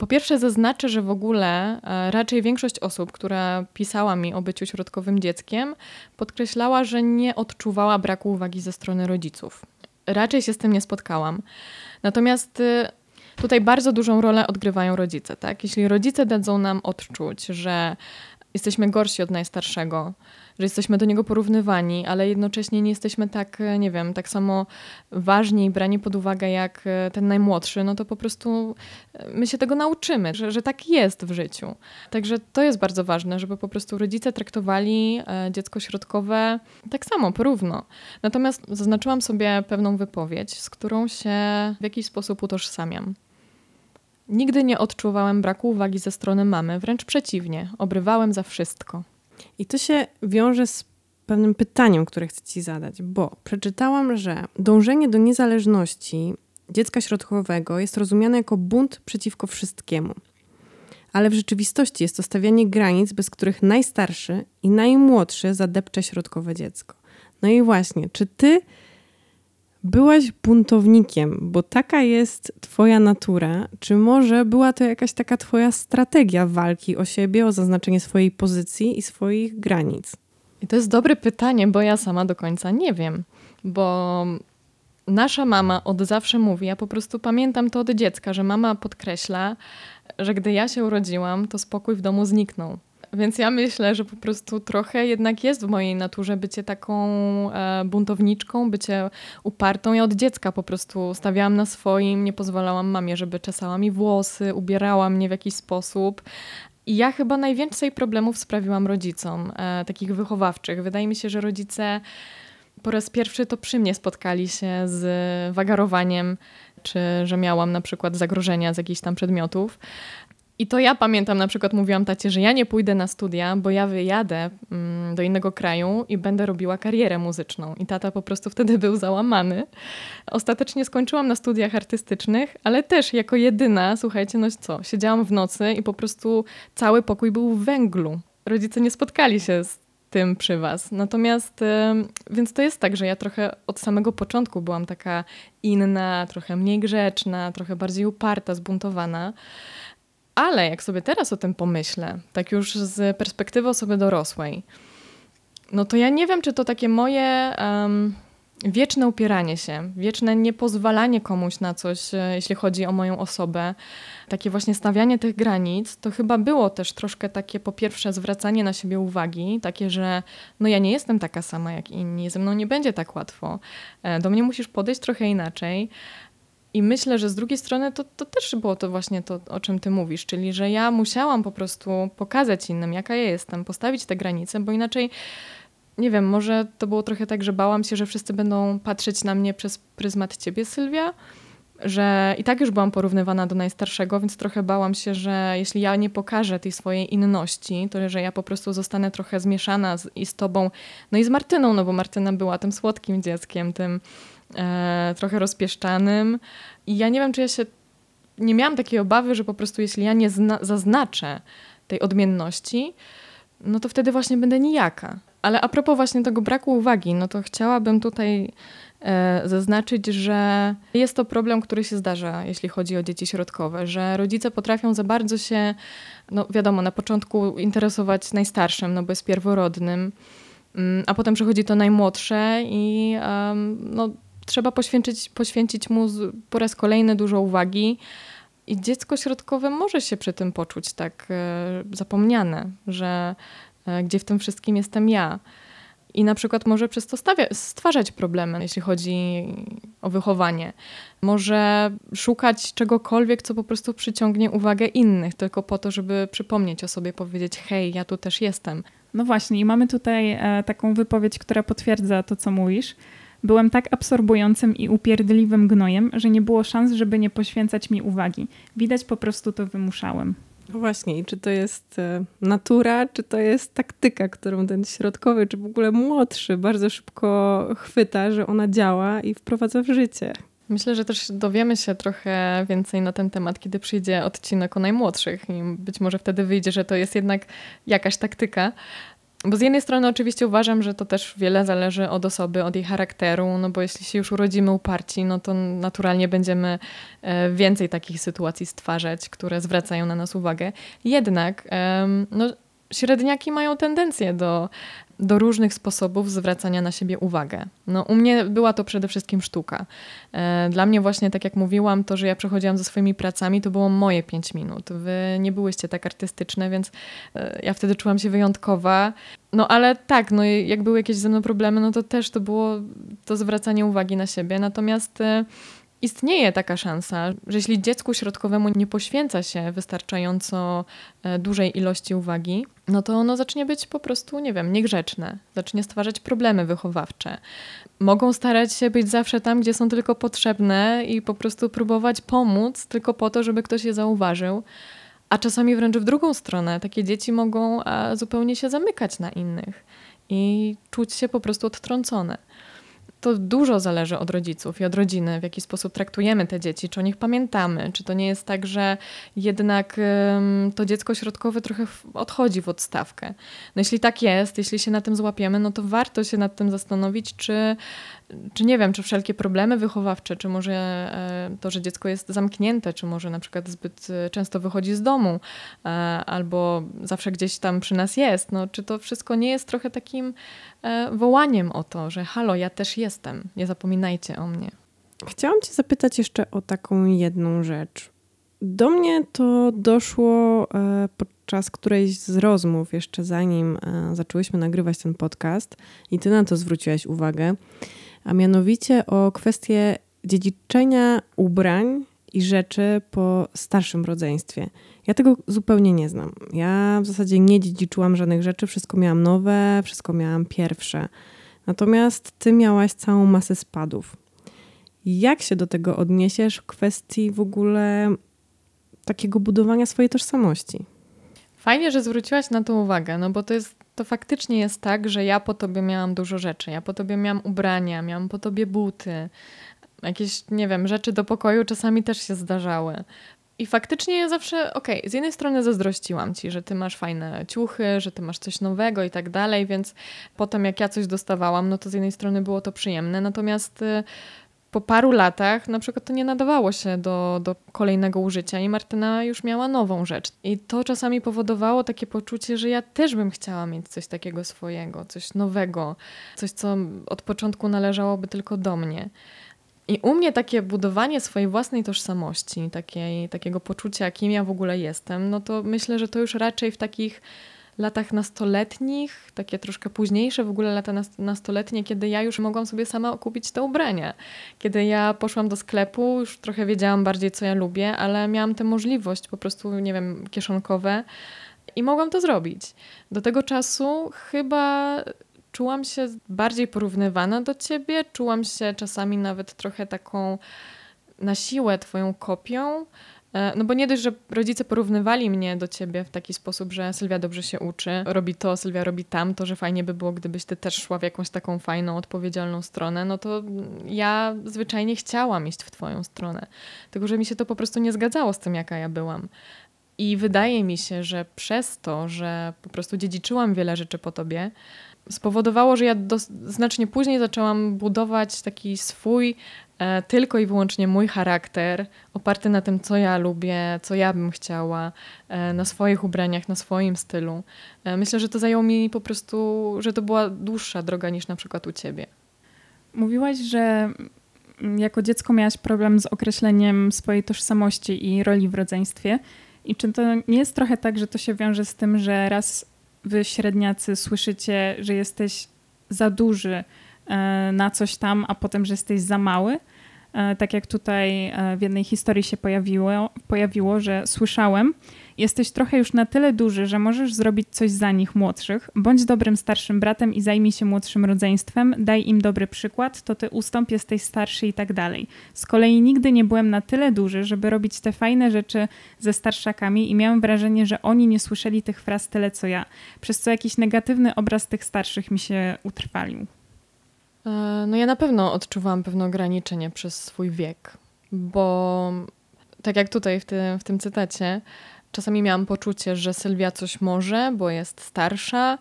Po pierwsze, zaznaczę, że w ogóle e, raczej większość osób, która pisała mi o byciu środkowym dzieckiem, podkreślała, że nie odczuwała braku uwagi ze strony rodziców. Raczej się z tym nie spotkałam. Natomiast y, tutaj bardzo dużą rolę odgrywają rodzice. Tak? Jeśli rodzice dadzą nam odczuć, że jesteśmy gorsi od najstarszego, że jesteśmy do niego porównywani, ale jednocześnie nie jesteśmy tak, e, nie wiem, tak samo ważni i brani pod uwagę jak e, ten najmłodszy, no to po prostu e, my się tego nauczymy, że, że tak jest w życiu. Także to jest bardzo ważne, żeby po prostu rodzice traktowali dziecko środkowe tak samo, porówno. Natomiast zaznaczyłam sobie pewną wypowiedź, z którą się w jakiś sposób utożsamiam. Nigdy nie odczuwałem braku uwagi ze strony mamy, wręcz przeciwnie, obrywałem za wszystko. I to się wiąże z pewnym pytaniem, które chcę Ci zadać, bo przeczytałam, że dążenie do niezależności dziecka środkowego jest rozumiane jako bunt przeciwko wszystkiemu. Ale w rzeczywistości jest to stawianie granic, bez których najstarszy i najmłodszy zadepcze środkowe dziecko. No i właśnie, czy ty byłaś buntownikiem, bo taka jest Twoja natura, czy może była to jakaś taka Twoja strategia walki o siebie, o zaznaczenie swojej pozycji i swoich granic? I to jest dobre pytanie, bo ja sama do końca nie wiem, bo nasza mama od zawsze mówi, ja po prostu pamiętam to od dziecka, że mama podkreśla, że gdy ja się urodziłam, to spokój w domu zniknął. Więc ja myślę, że po prostu trochę jednak jest w mojej naturze bycie taką e, buntowniczką, bycie upartą. Ja od dziecka po prostu stawiałam na swoim, nie pozwalałam mamie, żeby czesała mi włosy, ubierała mnie w jakiś sposób. I ja chyba najwięcej problemów sprawiłam rodzicom, e, takich wychowawczych. Wydaje mi się, że rodzice po raz pierwszy to przy mnie spotkali się z wagarowaniem, czy że miałam na przykład zagrożenia z jakichś tam przedmiotów. I to ja pamiętam, na przykład mówiłam tacie, że ja nie pójdę na studia, bo ja wyjadę mm, do innego kraju i będę robiła karierę muzyczną. I tata po prostu wtedy był załamany. Ostatecznie skończyłam na studiach artystycznych, ale też jako jedyna, słuchajcie, no co, siedziałam w nocy i po prostu cały pokój był w węglu. Rodzice nie spotkali się z tym przy was. Natomiast, więc to jest tak, że ja trochę od samego początku byłam taka inna, trochę mniej grzeczna, trochę bardziej uparta, zbuntowana. Ale jak sobie teraz o tym pomyślę, tak już z perspektywy osoby dorosłej, no to ja nie wiem, czy to takie moje um, wieczne upieranie się, wieczne niepozwalanie komuś na coś, e, jeśli chodzi o moją osobę, takie właśnie stawianie tych granic, to chyba było też troszkę takie po pierwsze zwracanie na siebie uwagi, takie, że no ja nie jestem taka sama jak inni, ze mną nie będzie tak łatwo, e, do mnie musisz podejść trochę inaczej. I myślę, że z drugiej strony to, to też było to właśnie to, o czym ty mówisz, czyli że ja musiałam po prostu pokazać innym, jaka ja jestem, postawić te granice, bo inaczej, nie wiem, może to było trochę tak, że bałam się, że wszyscy będą patrzeć na mnie przez pryzmat ciebie, Sylwia, że i tak już byłam porównywana do najstarszego, więc trochę bałam się, że jeśli ja nie pokażę tej swojej inności, to że ja po prostu zostanę trochę zmieszana z, i z tobą, no i z Martyną, no bo Martyna była tym słodkim dzieckiem, tym trochę rozpieszczanym. I ja nie wiem, czy ja się. Nie miałam takiej obawy, że po prostu jeśli ja nie zaznaczę tej odmienności, no to wtedy właśnie będę nijaka. Ale a propos właśnie tego braku uwagi, no to chciałabym tutaj e, zaznaczyć, że jest to problem, który się zdarza, jeśli chodzi o dzieci środkowe, że rodzice potrafią za bardzo się, no wiadomo, na początku interesować najstarszym, no bo jest pierworodnym, mm, a potem przychodzi to najmłodsze i um, no, trzeba poświęcić, poświęcić mu po raz kolejny dużo uwagi. I dziecko środkowe może się przy tym poczuć tak e, zapomniane, że e, gdzie w tym wszystkim jestem ja. i na przykład może przez to stawia, stwarzać problemy, jeśli chodzi o wychowanie. Może szukać czegokolwiek, co po prostu przyciągnie uwagę innych, tylko po to, żeby przypomnieć o sobie, powiedzieć: Hej, ja tu też jestem. No właśnie, i mamy tutaj e, taką wypowiedź, która potwierdza to, co mówisz. Byłem tak absorbującym i upierdliwym gnojem, że nie było szans, żeby nie poświęcać mi uwagi. Widać po prostu to wymuszałem. No właśnie, i czy to jest e, natura, czy to jest taktyka, którą ten środkowy, czy w ogóle młodszy bardzo szybko chwyta, że ona działa i wprowadza w życie. Myślę, że też dowiemy się trochę więcej na ten temat, kiedy przyjdzie odcinek o najmłodszych i być może wtedy wyjdzie, że to jest jednak jakaś taktyka. Bo z jednej strony oczywiście uważam, że to też wiele zależy od osoby, od jej charakteru, no bo jeśli się już urodzimy uparci, no to naturalnie będziemy e, więcej takich sytuacji stwarzać, które zwracają na nas uwagę. Jednak no, średniaki mają tendencję do do różnych sposobów zwracania na siebie uwagę. No, u mnie była to przede wszystkim sztuka. E, dla mnie właśnie, tak jak mówiłam, to, że ja przechodziłam ze swoimi pracami, to było moje pięć minut. Wy nie byłyście tak artystyczne, więc e, ja wtedy czułam się wyjątkowa. No ale tak, no jak były jakieś ze mną problemy, no to też to było to zwracanie uwagi na siebie. Natomiast e, Istnieje taka szansa, że jeśli dziecku środkowemu nie poświęca się wystarczająco e, dużej ilości uwagi, no to ono zacznie być po prostu, nie wiem, niegrzeczne, zacznie stwarzać problemy wychowawcze. Mogą starać się być zawsze tam, gdzie są tylko potrzebne i po prostu próbować pomóc tylko po to, żeby ktoś je zauważył. A czasami wręcz w drugą stronę, takie dzieci mogą zupełnie się zamykać na innych i czuć się po prostu odtrącone to dużo zależy od rodziców i od rodziny, w jaki sposób traktujemy te dzieci, czy o nich pamiętamy, czy to nie jest tak, że jednak to dziecko środkowe trochę odchodzi w odstawkę. No jeśli tak jest, jeśli się na tym złapiemy, no to warto się nad tym zastanowić, czy czy nie wiem, czy wszelkie problemy wychowawcze, czy może e, to, że dziecko jest zamknięte, czy może na przykład zbyt e, często wychodzi z domu, e, albo zawsze gdzieś tam przy nas jest, no, czy to wszystko nie jest trochę takim wołaniem o to, że halo, ja też jestem, nie zapominajcie o mnie. Chciałam Cię zapytać jeszcze o taką jedną rzecz. Do mnie to doszło podczas którejś z rozmów, jeszcze zanim zaczęłyśmy nagrywać ten podcast, i Ty na to zwróciłaś uwagę a mianowicie o kwestię dziedziczenia ubrań i rzeczy po starszym rodzeństwie. Ja tego zupełnie nie znam. Ja w zasadzie nie dziedziczyłam żadnych rzeczy, wszystko miałam nowe, wszystko miałam pierwsze. Natomiast ty miałaś całą masę spadów. Jak się do tego odniesiesz w kwestii w ogóle takiego budowania swojej tożsamości? Fajnie, że zwróciłaś na to uwagę, no bo to jest to faktycznie jest tak, że ja po tobie miałam dużo rzeczy. Ja po tobie miałam ubrania, miałam po tobie buty, jakieś, nie wiem, rzeczy do pokoju czasami też się zdarzały. I faktycznie zawsze, okej, okay, z jednej strony zazdrościłam ci, że ty masz fajne ciuchy, że ty masz coś nowego i tak dalej, więc potem jak ja coś dostawałam, no to z jednej strony było to przyjemne, natomiast y, po paru latach na przykład to nie nadawało się do, do kolejnego użycia i Martyna już miała nową rzecz. I to czasami powodowało takie poczucie, że ja też bym chciała mieć coś takiego swojego, coś nowego, coś, co od początku należałoby tylko do mnie. I u mnie takie budowanie swojej własnej tożsamości, takiej, takiego poczucia, kim ja w ogóle jestem, no to myślę, że to już raczej w takich latach nastoletnich, takie troszkę późniejsze w ogóle lata nastoletnie, kiedy ja już mogłam sobie sama kupić te ubrania. Kiedy ja poszłam do sklepu, już trochę wiedziałam bardziej, co ja lubię, ale miałam tę możliwość po prostu, nie wiem, kieszonkowe i mogłam to zrobić. Do tego czasu chyba czułam się bardziej porównywana do ciebie, czułam się czasami nawet trochę taką na siłę twoją kopią, E, no bo nie dość, że rodzice porównywali mnie do ciebie w taki sposób, że Sylwia dobrze się uczy, robi to, Sylwia robi tamto, że fajnie by było, gdybyś ty też szła w jakąś taką fajną, odpowiedzialną stronę, no to ja zwyczajnie chciałam iść w twoją stronę. Tylko, że mi się to po prostu nie zgadzało z tym, jaka ja byłam. I wydaje mi się, że przez to, że po prostu dziedziczyłam wiele rzeczy po tobie, spowodowało, że ja znacznie później zaczęłam budować taki swój E, tylko i wyłącznie mój charakter, oparty na tym, co ja lubię, co ja bym chciała, e, na swoich ubraniach, na swoim stylu. E, myślę, że to zajęło mi po prostu, że to była dłuższa droga niż na przykład u ciebie. Mówiłaś, że jako dziecko miałaś problem z określeniem swojej tożsamości i roli w rodzeństwie. I czy to nie jest trochę tak, że to się wiąże z tym, że raz wy średniacy słyszycie, że jesteś za duży e, na coś tam, a potem, że jesteś za mały. E, tak jak tutaj e, w jednej historii się pojawiło, pojawiło, że słyszałem, jesteś trochę już na tyle duży, że możesz zrobić coś za nich młodszych. Bądź dobrym starszym bratem i zajmij się młodszym rodzeństwem, daj im dobry przykład, to ty ustąp, jesteś starszy i tak dalej. Z kolei nigdy nie byłem na tyle duży, żeby robić te fajne rzeczy ze starszakami i miałem wrażenie, że oni nie słyszeli tych fraz tyle co ja, przez co jakiś negatywny obraz tych starszych mi się utrwalił. E, no ja na pewno odczuwałam pewne ograniczenie przez swój wiek, bo tak jak tutaj w tym, w tym cytacie, czasami miałam poczucie, że Sylwia coś może, bo jest starsza,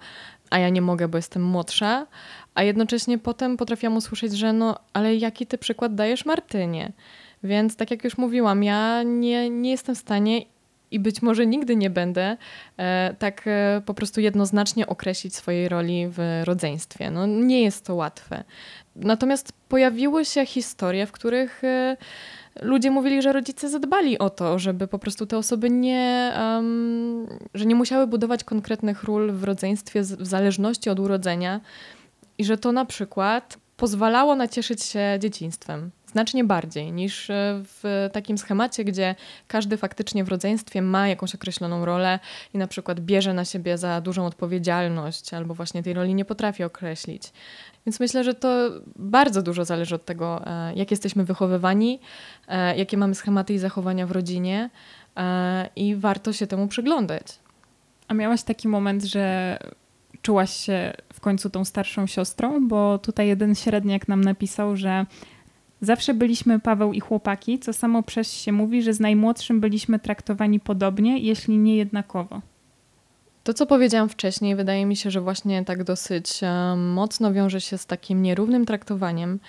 a ja nie mogę, bo jestem młodsza, a jednocześnie potem potrafiłam usłyszeć, że no, ale jaki ty przykład dajesz Martynie? Więc tak jak już mówiłam, ja nie, nie jestem w stanie i być może nigdy nie będę e, tak e, po prostu jednoznacznie określić swojej roli w rodzeństwie. No, nie jest to łatwe. Natomiast pojawiły się historie, w których e, ludzie mówili, że rodzice zadbali o to, żeby po prostu te osoby nie, um, że nie musiały budować konkretnych ról w rodzeństwie w zależności od urodzenia i że to na przykład pozwalało nacieszyć się dzieciństwem znacznie bardziej niż e, w takim schemacie, gdzie każdy faktycznie w rodzeństwie ma jakąś określoną rolę i na przykład bierze na siebie za dużą odpowiedzialność albo właśnie tej roli nie potrafi określić. Więc myślę, że to bardzo dużo zależy od tego, e, jak jesteśmy wychowywani, e, jakie mamy schematy i zachowania w rodzinie i warto się temu przyglądać. A miałaś taki moment, że czułaś się w końcu tą starszą siostrą? Bo tutaj jeden średniak nam napisał, że Zawsze byliśmy Paweł i chłopaki, co samo przez się mówi, że z najmłodszym byliśmy traktowani podobnie, jeśli nie jednakowo. To, co powiedziałam wcześniej, wydaje mi się, że właśnie tak dosyć e, mocno wiąże się z takim nierównym traktowaniem.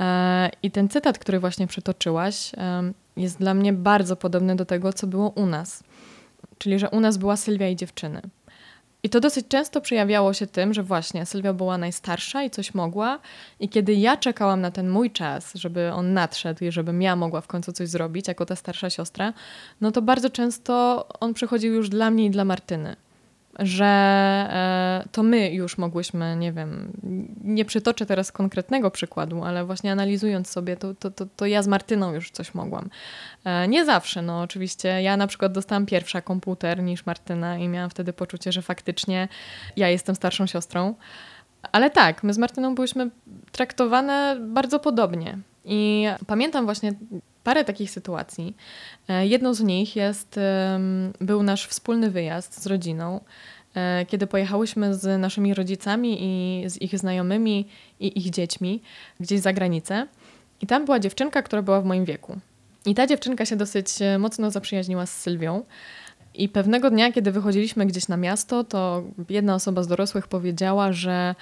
E, I ten cytat, który właśnie przytoczyłaś, e, jest dla mnie bardzo podobny do tego, co było u nas. Czyli, że u nas była Sylwia i dziewczyny. I to dosyć często przejawiało się tym, że właśnie Sylwia była najstarsza i coś mogła, i kiedy ja czekałam na ten mój czas, żeby on nadszedł i żebym ja mogła w końcu coś zrobić, jako ta starsza siostra, no to bardzo często on przychodził już dla mnie i dla Martyny że e, to my już mogłyśmy, nie wiem, nie przytoczę teraz konkretnego przykładu, ale właśnie analizując sobie, to, to, to, to ja z Martyną już coś mogłam. E, nie zawsze, no oczywiście. Ja na przykład dostałam pierwsza komputer niż Martyna i miałam wtedy poczucie, że faktycznie ja jestem starszą siostrą. Ale tak, my z Martyną byłyśmy traktowane bardzo podobnie. I pamiętam właśnie parę takich sytuacji. E, jedną z nich jest, był nasz wspólny wyjazd z rodziną, e, kiedy pojechałyśmy z naszymi rodzicami i z ich znajomymi i ich dziećmi gdzieś za granicę. I tam była dziewczynka, która była w moim wieku. I ta dziewczynka się dosyć e, mocno zaprzyjaźniła z Sylwią. I pewnego dnia, kiedy wychodziliśmy gdzieś na miasto, to jedna osoba z dorosłych powiedziała, że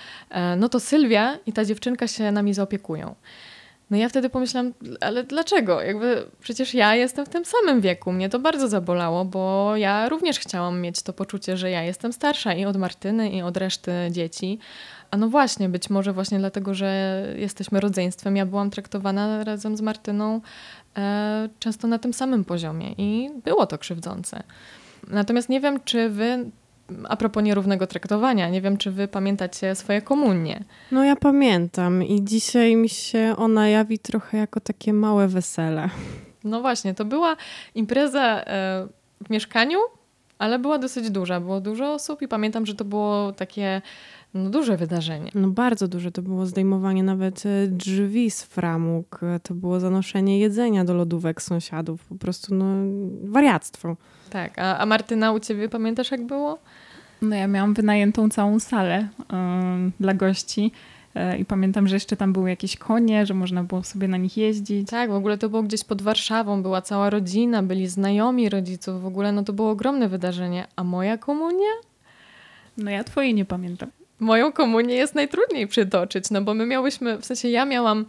no to Sylwia i ta dziewczynka się nami zaopiekują. No ja wtedy pomyślałam, ale dlaczego? Jakby przecież ja jestem w tym samym wieku. Mnie to bardzo zabolało, bo ja również chciałam mieć to poczucie, że ja jestem starsza i od Martyny, i od reszty dzieci. A no właśnie, być może właśnie dlatego, że jesteśmy rodzeństwem, ja byłam traktowana razem z Martyną e, często na tym samym poziomie i było to krzywdzące. Natomiast nie wiem, czy wy a propos nierównego traktowania, nie wiem, czy wy pamiętacie swoje komunie. No ja pamiętam i dzisiaj mi się ona jawi trochę jako takie małe wesele. No właśnie, to była impreza e, w mieszkaniu, ale była dosyć duża. Było dużo osób i pamiętam, że to było takie no, duże wydarzenie. No bardzo duże. To było zdejmowanie nawet e, drzwi z framug. To było zanoszenie jedzenia do lodówek sąsiadów. Po prostu no, wariactwo. Tak. A, a Martyna, u ciebie pamiętasz jak było? No ja miałam wynajętą całą salę dla gości. E, I pamiętam, że jeszcze tam były jakieś konie, że można było sobie na nich jeździć. Tak, w ogóle to było gdzieś pod Warszawą, była cała rodzina, byli znajomi rodziców, w ogóle no to było ogromne wydarzenie. A moja komunia? No ja twojej nie pamiętam. Moją komunię jest najtrudniej przytoczyć, no bo my miałyśmy, w sensie ja miałam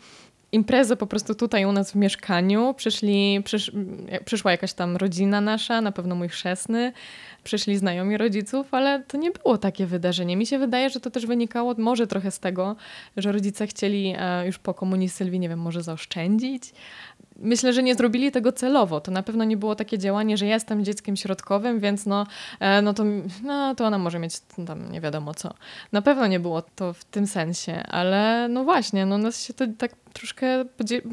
imprezę po prostu tutaj u nas w mieszkaniu. Przyszli, przysz, przyszła jakaś tam rodzina nasza, na pewno mój chrzestny, przyszli znajomi rodziców, ale to nie było takie wydarzenie. Mi się wydaje, że to też wynikało może trochę z tego, że rodzice chcieli e, już po komunii Sylwii, nie wiem, może zaoszczędzić. Myślę, że nie zrobili tego celowo. To na pewno nie było takie działanie, że ja jestem dzieckiem środkowym, więc no, e, no, to, no to ona może mieć tam nie wiadomo co. Na pewno nie było to w tym sensie, ale no właśnie, no nas się to tak troszkę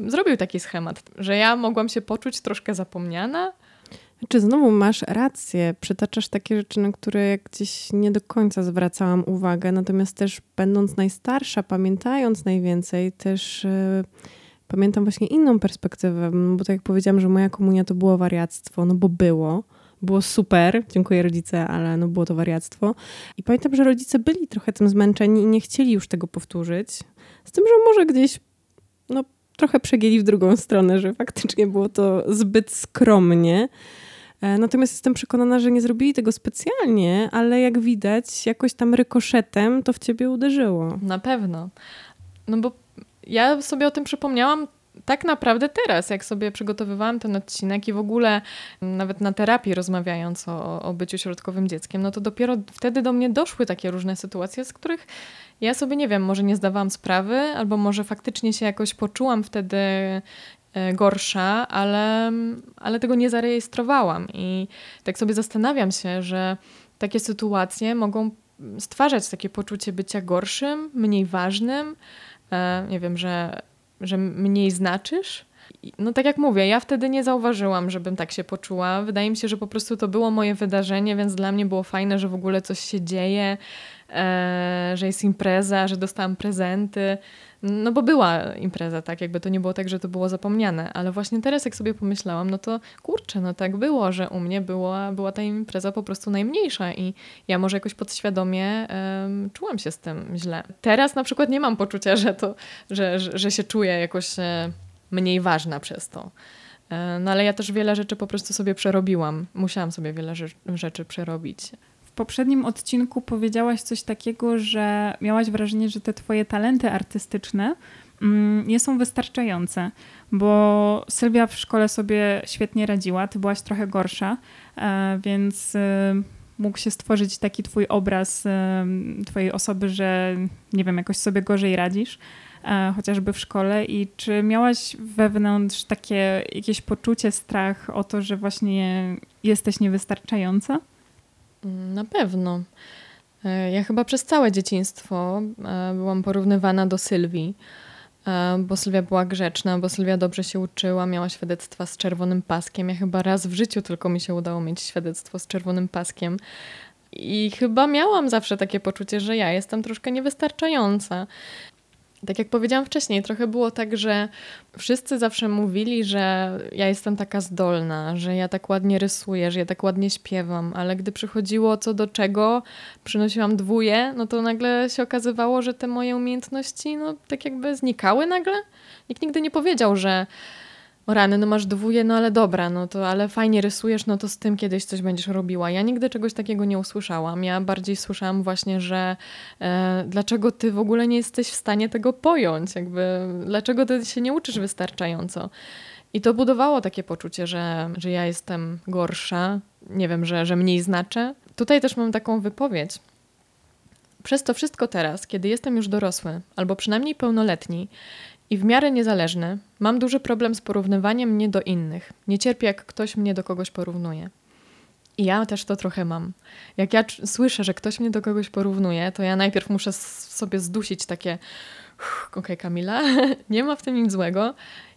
zrobił taki schemat, że ja mogłam się poczuć troszkę zapomniana, czy znowu masz rację, przytaczasz takie rzeczy, na które jak gdzieś nie do końca zwracałam uwagę, natomiast też będąc najstarsza, pamiętając najwięcej, też yy, pamiętam właśnie inną perspektywę, bo tak jak powiedziałam, że moja komunia to było wariactwo, no bo było, było super, dziękuję rodzice, ale no było to wariactwo. I pamiętam, że rodzice byli trochę tym zmęczeni i nie chcieli już tego powtórzyć, z tym, że może gdzieś no, trochę przegięli w drugą stronę, że faktycznie było to zbyt skromnie. E, natomiast jestem przekonana, że nie zrobili tego specjalnie, ale jak widać, jakoś tam rykoszetem to w ciebie uderzyło. Na pewno. No bo ja sobie o tym przypomniałam tak naprawdę teraz, jak sobie przygotowywałam ten odcinek i w ogóle nawet na terapii rozmawiając o, o byciu środkowym dzieckiem, no to dopiero wtedy do mnie doszły takie różne sytuacje, z których ja sobie nie wiem, może nie zdawałam sprawy, albo może faktycznie się jakoś poczułam wtedy E, gorsza, ale, ale tego nie zarejestrowałam. I tak sobie zastanawiam się, że takie sytuacje mogą stwarzać takie poczucie bycia gorszym, mniej ważnym, nie wiem, że, że mniej znaczysz. No tak jak mówię, ja wtedy nie zauważyłam, żebym tak się poczuła. Wydaje mi się, że po prostu to było moje wydarzenie, więc dla mnie było fajne, że w ogóle coś się dzieje, e, że jest impreza, że dostałam prezenty. No bo była impreza, tak, jakby to nie było tak, że to było zapomniane, ale właśnie teraz jak sobie pomyślałam, no to kurczę, no tak było, że u mnie była, była ta impreza po prostu najmniejsza i ja może jakoś podświadomie um, czułam się z tym źle. Teraz na przykład nie mam poczucia, że to, że, że, że się czuję jakoś e, mniej ważna przez to. E, no ale ja też wiele rzeczy po prostu sobie przerobiłam. Musiałam sobie wiele rzeczy przerobić poprzednim odcinku powiedziałaś coś takiego, że miałaś wrażenie, że te twoje talenty artystyczne mm, nie są wystarczające, bo Sylwia w szkole sobie świetnie radziła, ty byłaś trochę gorsza, e, więc e, mógł się stworzyć taki twój obraz e, twojej osoby, że nie wiem, jakoś sobie gorzej radzisz chociażby w szkole i czy miałaś wewnątrz takie jakieś poczucie, strach o to, że właśnie jesteś niewystarczająca? Na pewno. E, ja chyba przez całe dzieciństwo e, byłam porównywana do Sylwii, e, bo Sylwia była grzeczna, bo Sylwia dobrze się uczyła, miała świadectwa z czerwonym paskiem. Ja chyba raz w życiu tylko mi się udało mieć świadectwo z czerwonym paskiem. I chyba miałam zawsze takie poczucie, że ja jestem troszkę niewystarczająca tak jak powiedziałam wcześniej, trochę było tak, że wszyscy zawsze mówili, że ja jestem taka zdolna, że ja tak ładnie rysuję, że ja tak ładnie śpiewam, ale gdy przychodziło co do czego, przynosiłam dwóje, no to nagle się okazywało, że te moje umiejętności no tak jakby znikały nagle. Nikt nigdy nie powiedział, że o rany, no masz dwóje, no ale dobra, no to ale fajnie rysujesz, no to z tym kiedyś coś będziesz robiła. Ja nigdy czegoś takiego nie usłyszałam. Ja bardziej słyszałam właśnie, że e, dlaczego ty w ogóle nie jesteś w stanie tego pojąć, jakby dlaczego ty się nie uczysz wystarczająco. I to budowało takie poczucie, że, że ja jestem gorsza, nie wiem, że, że mniej znaczę. Tutaj też mam taką wypowiedź. Przez to wszystko teraz, kiedy jestem już dorosły, albo przynajmniej pełnoletni, i w miarę niezależny, mam duży problem z porównywaniem mnie do innych. Nie cierpię, jak ktoś mnie do kogoś porównuje. I ja też to trochę mam. Jak ja słyszę, że ktoś mnie do kogoś porównuje, to ja najpierw muszę sobie zdusić takie okej okay, Kamila, nie ma w tym nic złego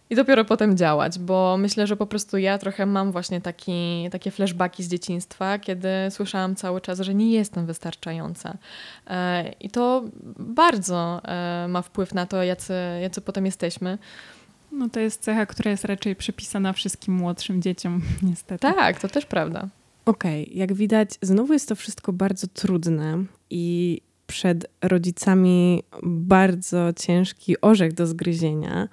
i dopiero potem działać, bo myślę, że po prostu ja trochę mam właśnie taki, takie flashbacki z dzieciństwa, kiedy słyszałam cały czas, że nie jestem wystarczająca. E, I to bardzo e, ma wpływ na to, jacy, jacy potem jesteśmy. No to jest cecha, która jest raczej przypisana wszystkim młodszym dzieciom, niestety. Tak, to też prawda. Okej, okay. jak widać, znowu jest to wszystko bardzo trudne i przed rodzicami bardzo ciężki orzech do zgryzienia.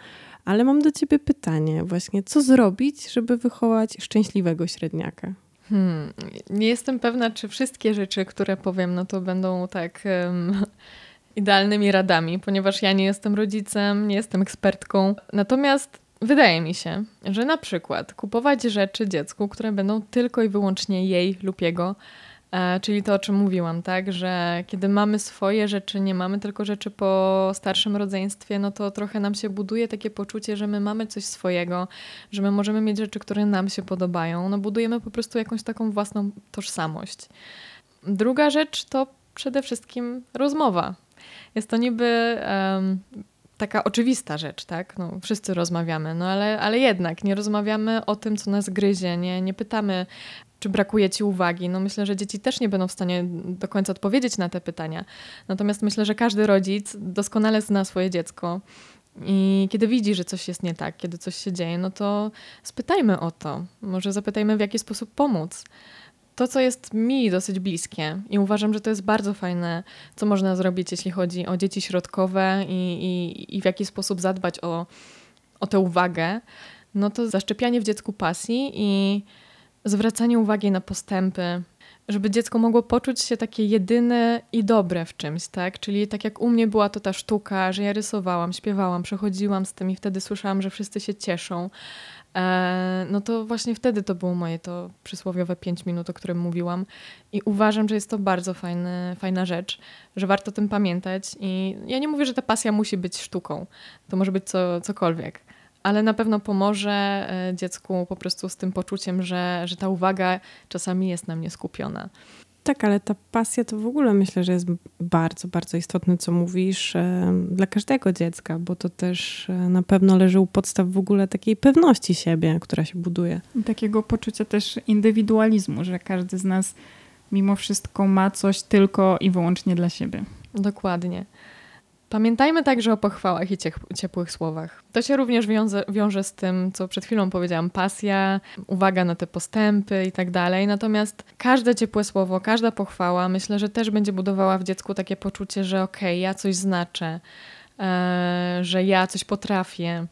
Ale mam do ciebie pytanie, właśnie, co zrobić, żeby wychować szczęśliwego średniaka? Hmm, nie jestem pewna, czy wszystkie rzeczy, które powiem, no to będą tak um, idealnymi radami, ponieważ ja nie jestem rodzicem, nie jestem ekspertką. Natomiast wydaje mi się, że na przykład kupować rzeczy dziecku, które będą tylko i wyłącznie jej lub jego czyli to, o czym mówiłam, tak, że kiedy mamy swoje rzeczy, nie mamy tylko rzeczy po starszym rodzeństwie, no to trochę nam się buduje takie poczucie, że my mamy coś swojego, że my możemy mieć rzeczy, które nam się podobają. No budujemy po prostu jakąś taką własną tożsamość. Druga rzecz to przede wszystkim rozmowa. Jest to niby um, taka oczywista rzecz, tak? No, wszyscy rozmawiamy, no ale, ale jednak nie rozmawiamy o tym, co nas gryzie, nie, nie pytamy, czy brakuje ci uwagi. No myślę, że dzieci też nie będą w stanie do końca odpowiedzieć na te pytania. Natomiast myślę, że każdy rodzic doskonale zna swoje dziecko. I kiedy widzi, że coś jest nie tak, kiedy coś się dzieje, no to spytajmy o to. Może zapytajmy, w jaki sposób pomóc to, co jest mi dosyć bliskie i uważam, że to jest bardzo fajne, co można zrobić, jeśli chodzi o dzieci środkowe i, i, i w jaki sposób zadbać o, o tę uwagę, no to zaszczepianie w dziecku pasji i zwracanie uwagi na postępy, żeby dziecko mogło poczuć się takie jedyne i dobre w czymś, tak? Czyli tak jak u mnie była to ta sztuka, że ja rysowałam, śpiewałam, przechodziłam z tym i wtedy słyszałam, że wszyscy się cieszą. E, no to właśnie wtedy to było moje to przysłowiowe 5 minut, o którym mówiłam. I uważam, że jest to bardzo fajny, fajna rzecz, że warto o tym pamiętać. I ja nie mówię, że ta pasja musi być sztuką. To może być co, cokolwiek. Ale na pewno pomoże e, dziecku po prostu z tym poczuciem, że, że ta uwaga czasami jest na mnie skupiona. Tak, ale ta pasja to w ogóle myślę, że jest bardzo, bardzo istotne, co mówisz, e, dla każdego dziecka, bo to też e, na pewno leży u podstaw w ogóle takiej pewności siebie, która się buduje. Takiego poczucia też indywidualizmu, że każdy z nas mimo wszystko ma coś tylko i wyłącznie dla siebie. Dokładnie. Pamiętajmy także o pochwałach i ciepłych słowach. To się również wiąże, wiąże z tym, co przed chwilą powiedziałam, pasja, uwaga na te postępy i tak dalej. Natomiast każde ciepłe słowo, każda pochwała, myślę, że też będzie budowała w dziecku takie poczucie, że okej, okay, ja coś znaczę, e, że ja coś potrafię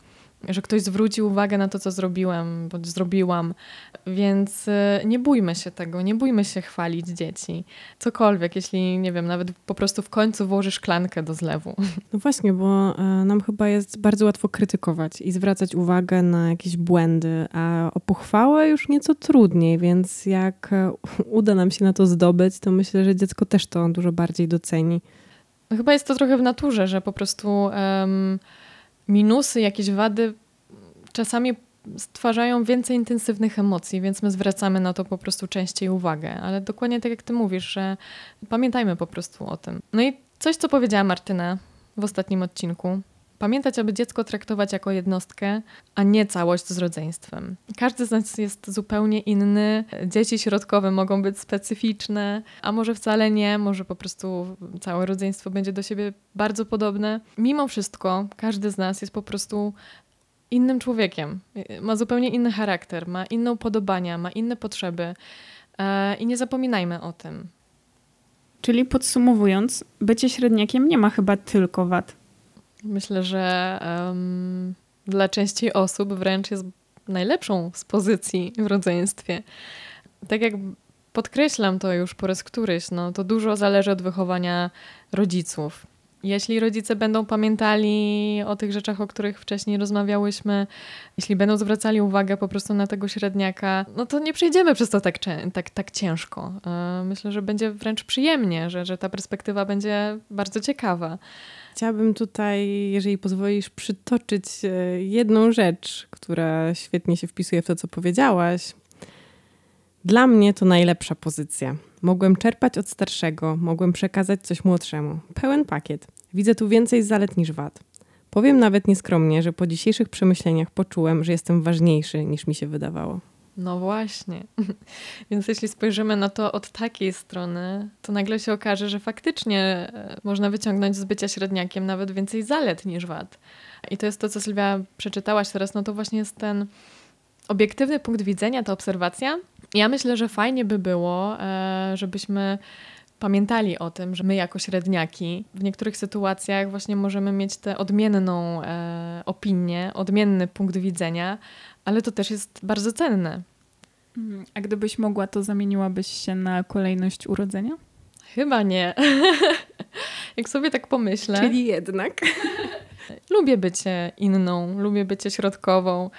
że ktoś zwróci uwagę na to, co zrobiłem, bądź zrobiłam. Więc y, nie bójmy się tego, nie bójmy się chwalić dzieci. Cokolwiek, jeśli, nie wiem, nawet po prostu w końcu włożysz szklankę do zlewu. No właśnie, bo e, nam chyba jest bardzo łatwo krytykować i zwracać uwagę na jakieś błędy, a o pochwałę już nieco trudniej, więc jak e, uda nam się na to zdobyć, to myślę, że dziecko też to dużo bardziej doceni. No chyba jest to trochę w naturze, że po prostu um, minusy, jakieś wady czasami stwarzają więcej intensywnych emocji, więc my zwracamy na to po prostu częściej uwagę. Ale dokładnie tak jak ty mówisz, że pamiętajmy po prostu o tym. No i coś, co powiedziała Martyna w ostatnim odcinku. Pamiętać, aby dziecko traktować jako jednostkę, a nie całość z rodzeństwem. Każdy z nas jest zupełnie inny. Dzieci środkowe mogą być specyficzne, a może wcale nie, może po prostu całe rodzeństwo będzie do siebie bardzo podobne. Mimo wszystko, każdy z nas jest po prostu innym człowiekiem. Ma zupełnie inny charakter, ma inne upodobania, ma inne potrzeby. E, I nie zapominajmy o tym. Czyli podsumowując, bycie średniakiem nie ma chyba tylko wad. Myślę, że um, dla części osób wręcz jest najlepszą z pozycji w rodzeństwie. Tak jak podkreślam to już po raz któryś, no, to dużo zależy od wychowania rodziców. Jeśli rodzice będą pamiętali o tych rzeczach, o których wcześniej rozmawiałyśmy, jeśli będą zwracali uwagę po prostu na tego średniaka, no to nie przejdziemy przez to tak, tak, tak ciężko. E, myślę, że będzie wręcz przyjemnie, że, że ta perspektywa będzie bardzo ciekawa. Chciałabym tutaj, jeżeli pozwolisz, przytoczyć e, jedną rzecz, która świetnie się wpisuje w to, co powiedziałaś. Dla mnie to najlepsza pozycja. Mogłem czerpać od starszego, mogłem przekazać coś młodszemu. Pełen pakiet. Widzę tu więcej zalet niż wad. Powiem nawet nieskromnie, że po dzisiejszych przemyśleniach poczułem, że jestem ważniejszy niż mi się wydawało. No właśnie. Więc jeśli spojrzymy na to od takiej strony, to nagle się okaże, że faktycznie e, można wyciągnąć z bycia średniakiem nawet więcej zalet niż wad. I to jest to, co Sylwia przeczytałaś teraz, no to właśnie jest ten obiektywny punkt widzenia, ta obserwacja. Ja myślę, że fajnie by było, e, żebyśmy pamiętali o tym, że my jako średniaki w niektórych sytuacjach właśnie możemy mieć tę odmienną e, opinię, odmienny punkt widzenia, ale to też jest bardzo cenne. Mhm. A gdybyś mogła, to zamieniłabyś się na kolejność urodzenia? Chyba nie. Jak sobie tak pomyślę. Czyli jednak. Lubię bycie inną, lubię bycie środkową.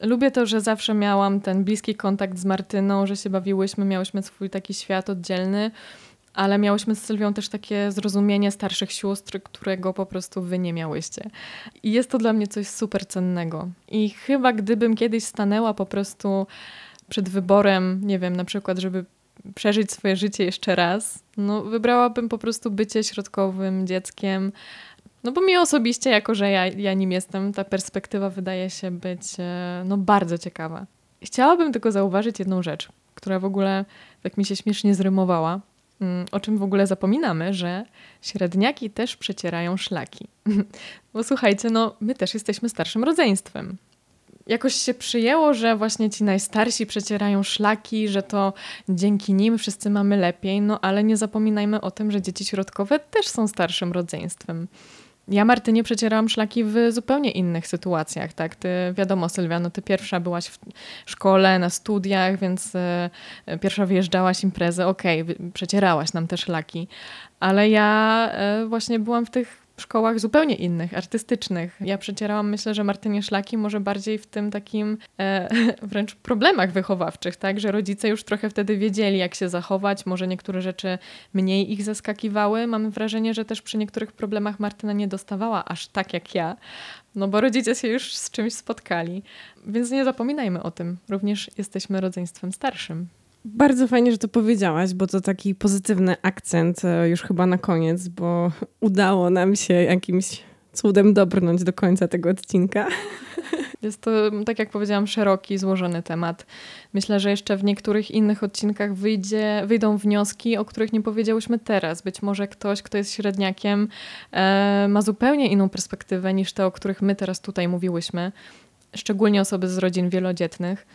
Lubię to, że zawsze miałam ten bliski kontakt z Martyną, że się bawiłyśmy, miałyśmy swój taki świat oddzielny, ale miałyśmy z Sylwią też takie zrozumienie starszych sióstr, którego po prostu wy nie miałyście. I jest to dla mnie coś super cennego. I chyba gdybym kiedyś stanęła po prostu przed wyborem, nie wiem, na przykład, żeby przeżyć swoje życie jeszcze raz, no wybrałabym po prostu bycie środkowym dzieckiem. No bo mi osobiście, jako że ja, ja nim jestem, ta perspektywa wydaje się być e, no, bardzo ciekawa. Chciałabym tylko zauważyć jedną rzecz, która w ogóle tak mi się śmiesznie zrymowała, mm, o czym w ogóle zapominamy, że średniaki też przecierają szlaki. Bo słuchajcie, no my też jesteśmy starszym rodzeństwem jakoś się przyjęło, że właśnie ci najstarsi przecierają szlaki, że to dzięki nim wszyscy mamy lepiej, no ale nie zapominajmy o tym, że dzieci środkowe też są starszym rodzeństwem. Ja, Martynie, przecierałam szlaki w zupełnie innych sytuacjach, tak? Ty, wiadomo, Sylwiano, ty pierwsza byłaś w szkole, na studiach, więc y, pierwsza wyjeżdżałaś imprezę, okej, okay, przecierałaś nam te szlaki, ale ja y, właśnie byłam w tych szkołach zupełnie innych, artystycznych. Ja przecierałam, myślę, że Martynie Szlaki może bardziej w tym takim e, wręcz problemach wychowawczych, tak? Że rodzice już trochę wtedy wiedzieli, jak się zachować, może niektóre rzeczy mniej ich zaskakiwały. Mam wrażenie, że też przy niektórych problemach Martyna nie dostawała aż tak jak ja, no bo rodzice się już z czymś spotkali. Więc nie zapominajmy o tym. Również jesteśmy rodzeństwem starszym. Bardzo fajnie, że to powiedziałaś, bo to taki pozytywny akcent e, już chyba na koniec, bo udało nam się jakimś cudem dobrnąć do końca tego odcinka. Jest to, tak jak powiedziałam, szeroki, złożony temat. Myślę, że jeszcze w niektórych innych odcinkach wyjdzie, wyjdą wnioski, o których nie powiedziałyśmy teraz. Być może ktoś, kto jest średniakiem, e, ma zupełnie inną perspektywę niż te, o których my teraz tutaj mówiłyśmy. Szczególnie osoby z rodzin wielodzietnych.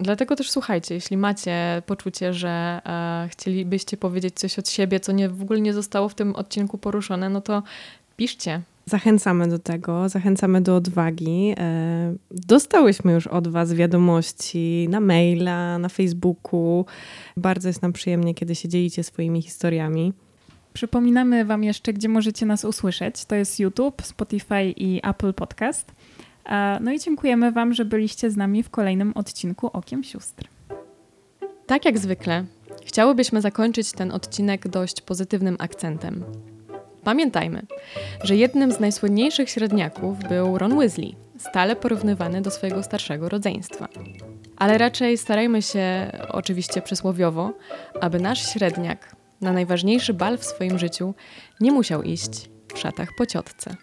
Dlatego też słuchajcie, jeśli macie poczucie, że e, chcielibyście powiedzieć coś od siebie, co nie, w ogóle nie zostało w tym odcinku poruszone, no to piszcie. Zachęcamy do tego, zachęcamy do odwagi. E, dostałyśmy już od Was wiadomości na maila, na Facebooku. Bardzo jest nam przyjemnie, kiedy się dzielicie swoimi historiami. Przypominamy Wam jeszcze, gdzie możecie nas usłyszeć. To jest YouTube, Spotify i Apple Podcast. No i dziękujemy Wam, że byliście z nami w kolejnym odcinku Okiem Sióstr. Tak jak zwykle, chciałybyśmy zakończyć ten odcinek dość pozytywnym akcentem. Pamiętajmy, że jednym z najsłynniejszych średniaków był Ron Weasley, stale porównywany do swojego starszego rodzeństwa. Ale raczej starajmy się, oczywiście przysłowiowo, aby nasz średniak na najważniejszy bal w swoim życiu nie musiał iść w szatach po ciotce.